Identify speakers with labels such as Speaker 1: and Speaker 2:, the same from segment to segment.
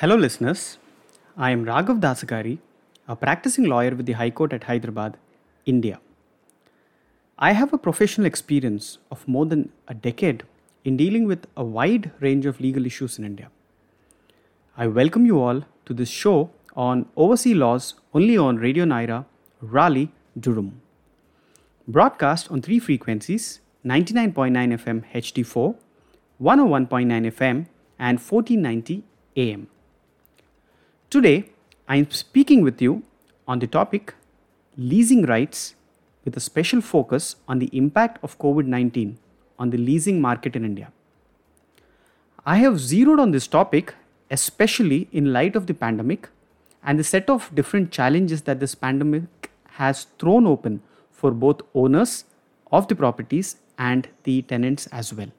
Speaker 1: Hello, listeners. I am Raghav Dasagari, a practicing lawyer with the High Court at Hyderabad, India. I have a professional experience of more than a decade in dealing with a wide range of legal issues in India. I welcome you all to this show on overseas laws only on Radio Nyra, Raleigh, Durham. Broadcast on three frequencies 99.9 FM HD4, 101.9 FM, and 1490 AM. Today, I am speaking with you on the topic leasing rights with a special focus on the impact of COVID 19 on the leasing market in India. I have zeroed on this topic especially in light of the pandemic and the set of different challenges that this pandemic has thrown open for both owners of the properties and the tenants as well.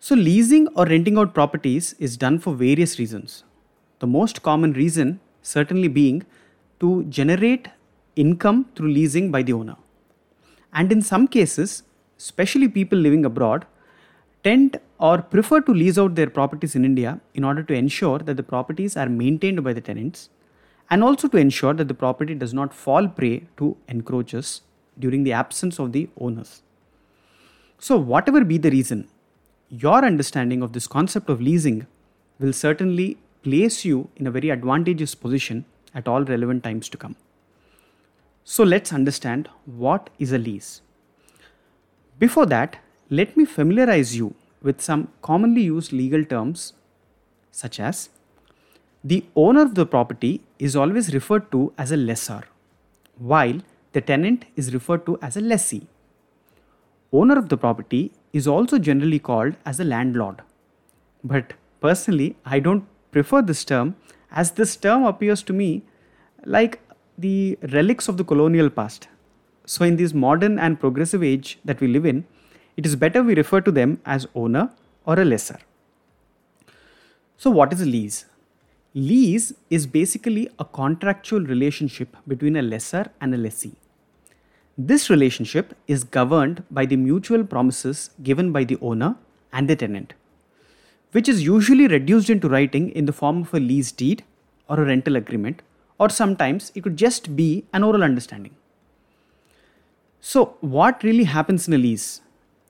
Speaker 1: So, leasing or renting out properties is done for various reasons. The most common reason, certainly, being to generate income through leasing by the owner. And in some cases, especially people living abroad, tend or prefer to lease out their properties in India in order to ensure that the properties are maintained by the tenants and also to ensure that the property does not fall prey to encroachers during the absence of the owners. So, whatever be the reason, your understanding of this concept of leasing will certainly place you in a very advantageous position at all relevant times to come. So, let's understand what is a lease. Before that, let me familiarize you with some commonly used legal terms such as the owner of the property is always referred to as a lessor, while the tenant is referred to as a lessee. Owner of the property is also generally called as a landlord. But personally, I don't prefer this term as this term appears to me like the relics of the colonial past. So, in this modern and progressive age that we live in, it is better we refer to them as owner or a lessor. So, what is a lease? Lease is basically a contractual relationship between a lessor and a lessee. This relationship is governed by the mutual promises given by the owner and the tenant, which is usually reduced into writing in the form of a lease deed or a rental agreement, or sometimes it could just be an oral understanding. So, what really happens in a lease?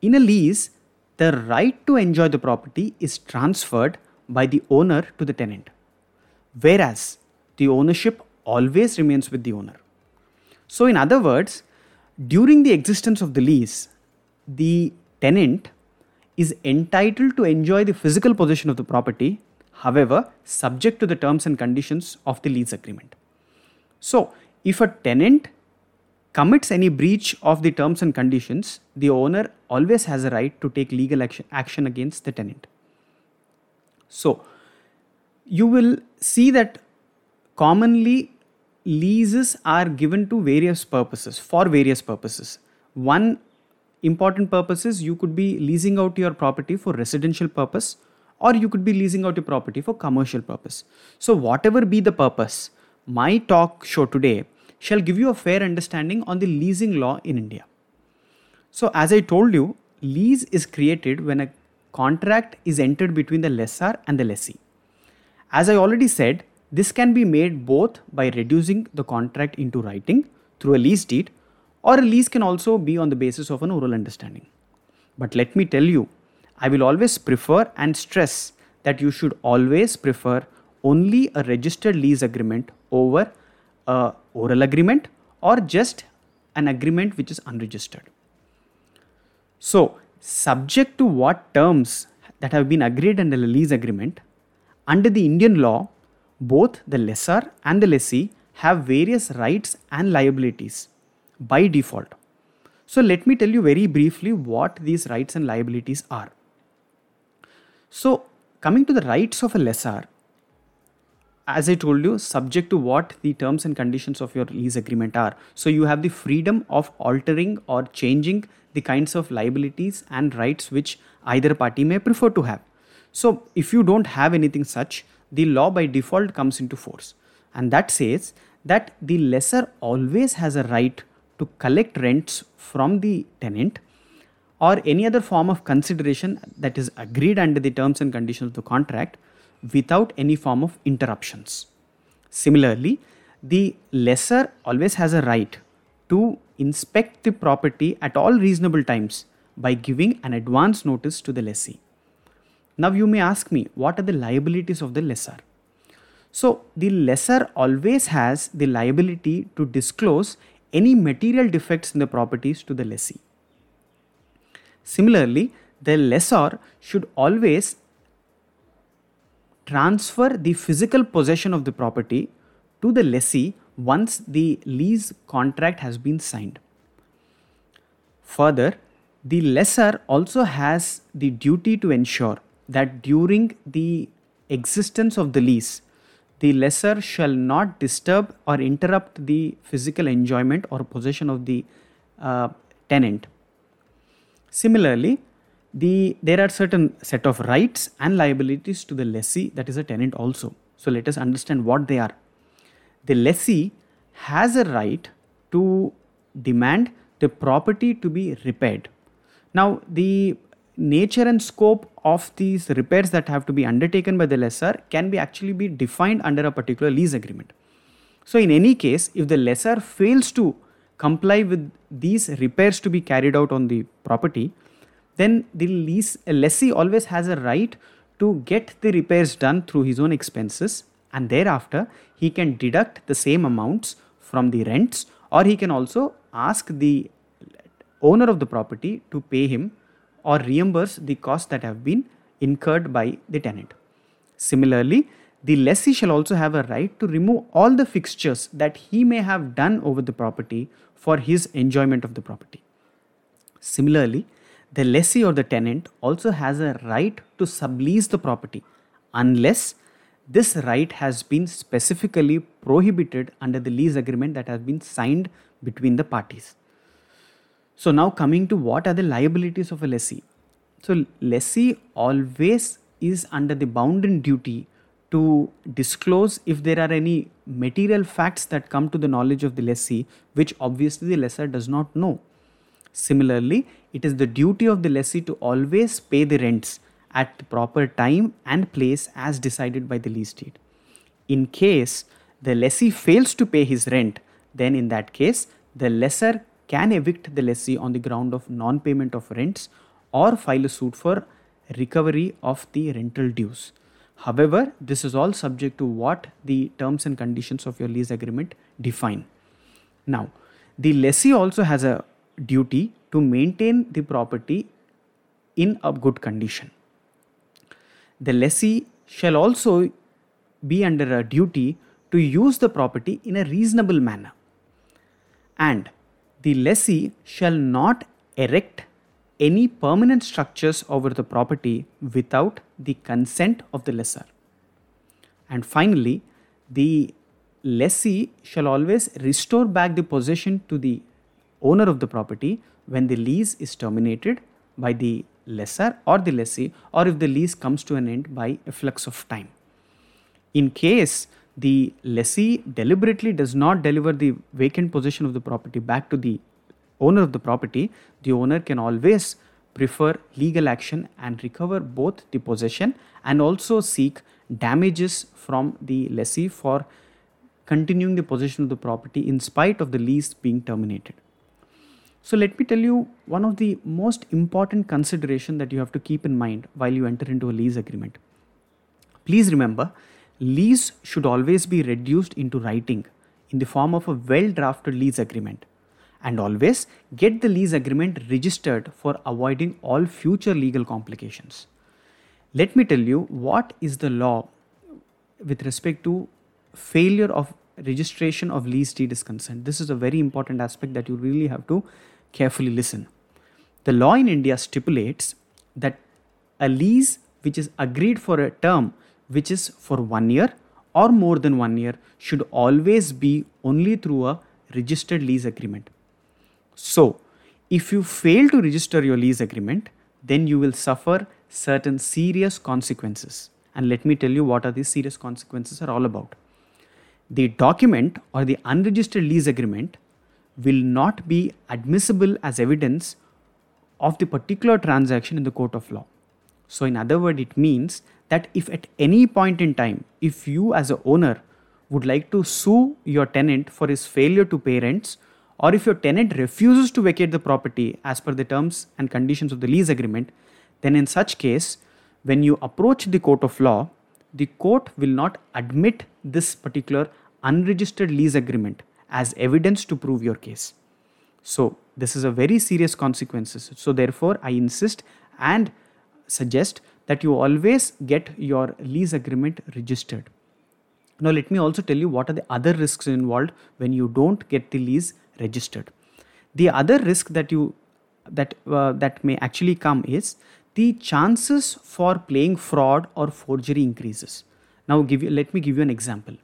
Speaker 1: In a lease, the right to enjoy the property is transferred by the owner to the tenant, whereas the ownership always remains with the owner. So, in other words, during the existence of the lease, the tenant is entitled to enjoy the physical possession of the property, however, subject to the terms and conditions of the lease agreement. So, if a tenant commits any breach of the terms and conditions, the owner always has a right to take legal action, action against the tenant. So, you will see that commonly leases are given to various purposes for various purposes. One important purposes you could be leasing out your property for residential purpose or you could be leasing out your property for commercial purpose. So, whatever be the purpose, my talk show today shall give you a fair understanding on the leasing law in India. So, as I told you, lease is created when a contract is entered between the lessor and the lessee. As I already said, this can be made both by reducing the contract into writing through a lease deed, or a lease can also be on the basis of an oral understanding. But let me tell you, I will always prefer and stress that you should always prefer only a registered lease agreement over a oral agreement or just an agreement which is unregistered. So, subject to what terms that have been agreed under the lease agreement, under the Indian law, both the lessor and the lessee have various rights and liabilities by default. So, let me tell you very briefly what these rights and liabilities are. So, coming to the rights of a lessor, as I told you, subject to what the terms and conditions of your lease agreement are. So you have the freedom of altering or changing the kinds of liabilities and rights which either party may prefer to have. So if you don't have anything such, the law by default comes into force. And that says that the lessor always has a right to collect rents from the tenant or any other form of consideration that is agreed under the terms and conditions of the contract without any form of interruptions. Similarly, the lessor always has a right to inspect the property at all reasonable times by giving an advance notice to the lessee. Now, you may ask me, what are the liabilities of the lessor? So, the lessor always has the liability to disclose any material defects in the properties to the lessee. Similarly, the lessor should always transfer the physical possession of the property to the lessee once the lease contract has been signed. Further, the lessor also has the duty to ensure that during the existence of the lease, the lessor shall not disturb or interrupt the physical enjoyment or possession of the uh, tenant. Similarly, the there are certain set of rights and liabilities to the lessee that is a tenant also. So let us understand what they are. The lessee has a right to demand the property to be repaired. Now the nature and scope of these repairs that have to be undertaken by the lessor can be actually be defined under a particular lease agreement. So in any case, if the lessor fails to comply with these repairs to be carried out on the property, then the lease lessee always has a right to get the repairs done through his own expenses and thereafter he can deduct the same amounts from the rents or he can also ask the owner of the property to pay him or reimburse the costs that have been incurred by the tenant. Similarly, the lessee shall also have a right to remove all the fixtures that he may have done over the property for his enjoyment of the property. Similarly, the lessee or the tenant also has a right to sublease the property unless this right has been specifically prohibited under the lease agreement that has been signed between the parties. So now coming to what are the liabilities of a lessee. So lessee always is under the bounden duty to disclose if there are any material facts that come to the knowledge of the lessee which obviously the lessor does not know. Similarly, it is the duty of the lessee to always pay the rents at the proper time and place as decided by the lease deed. In case the lessee fails to pay his rent, then in that case, the lessor can evict the lessee on the ground of non payment of rents or file a suit for recovery of the rental dues. However, this is all subject to what the terms and conditions of your lease agreement define. Now, the lessee also has a duty to maintain the property in a good condition. The lessee shall also be under a duty to use the property in a reasonable manner. And the lessee shall not erect any permanent structures over the property without the consent of the lessor. And finally, the lessee shall always restore back the possession to the owner of the property when the lease is terminated by the lessor or the lessee or if the lease comes to an end by efflux of time. In case the lessee deliberately does not deliver the vacant possession of the property back to the owner of the property, the owner can always prefer legal action and recover both the possession and also seek damages from the lessee for continuing the possession of the property in spite of the lease being terminated. So let me tell you one of the most important consideration that you have to keep in mind while you enter into a lease agreement. Please remember lease should always be reduced into writing in the form of a well drafted lease agreement and always get the lease agreement registered for avoiding all future legal complications. Let me tell you what is the law with respect to failure of registration of lease deed is concerned. This is a very important aspect that you really have to carefully listen. The law in India stipulates that a lease which is agreed for a term which is for one year or more than one year should always be only through a registered lease agreement. So, if you fail to register your lease agreement, then you will suffer certain serious consequences. And let me tell you what are these serious consequences are all about. The document or the unregistered lease agreement will not be admissible as evidence of the particular transaction in the court of law. So, in other words, it means that if at any point in time, if you as a owner would like to sue your tenant for his failure to pay rents, or if your tenant refuses to vacate the property as per the terms and conditions of the lease agreement, then in such case, when you approach the court of law, the court will not admit this particular unregistered lease agreement as evidence to prove your case. So, this is a very serious consequences. So, therefore, I insist and suggest that you always get your lease agreement registered. Now, let me also tell you what are the other risks involved when you don't get the lease registered. The other risk that you that uh, that may actually come is the chances for playing fraud or forgery increases. Now, give you, let me give you an example.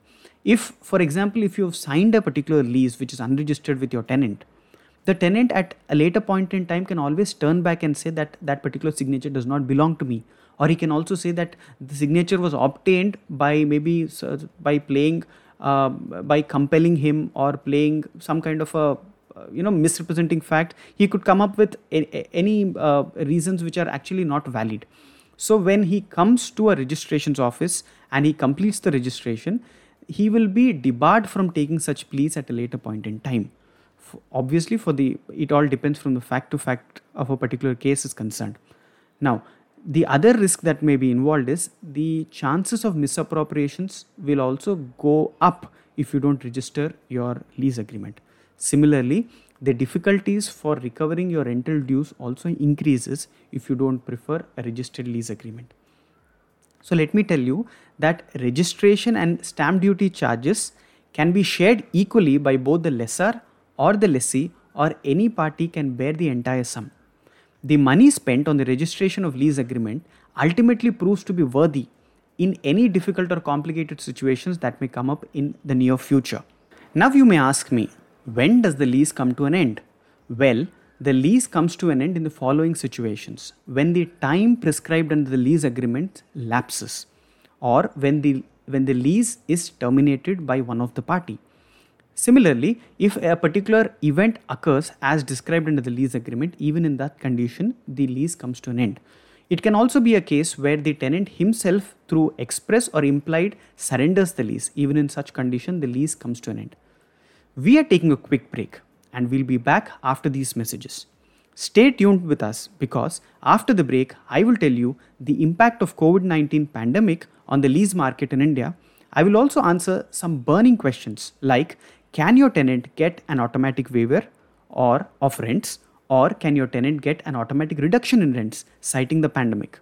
Speaker 1: If, for example, if you have signed a particular lease which is unregistered with your tenant, the tenant at a later point in time can always turn back and say that that particular signature does not belong to me. Or he can also say that the signature was obtained by maybe by playing uh, by compelling him or playing some kind of a you know misrepresenting fact. He could come up with any uh, reasons which are actually not valid. So when he comes to a registrations office and he completes the registration he will be debarred from taking such pleas at a later point in time obviously for the it all depends from the fact to fact of a particular case is concerned. Now the other risk that may be involved is the chances of misappropriations will also go up if you don't register your lease agreement. Similarly the difficulties for recovering your rental dues also increases if you don't prefer a registered lease agreement. So let me tell you that registration and stamp duty charges can be shared equally by both the lessor or the lessee or any party can bear the entire sum. The money spent on the registration of lease agreement ultimately proves to be worthy in any difficult or complicated situations that may come up in the near future. Now you may ask me, when does the lease come to an end? Well, the lease comes to an end in the following situations when the time prescribed under the lease agreement lapses or when the when the lease is terminated by one of the party Similarly, if a particular event occurs as described under the lease agreement, even in that condition, the lease comes to an end. It can also be a case where the tenant himself, through express or implied, surrenders the lease. Even in such condition, the lease comes to an end. We are taking a quick break and we'll be back after these messages. Stay tuned with us because after the break, I will tell you the impact of COVID-19 pandemic on the lease market in India. I will also answer some burning questions like can your tenant get an automatic waiver or of rents? Or can your tenant get an automatic reduction in rents citing the pandemic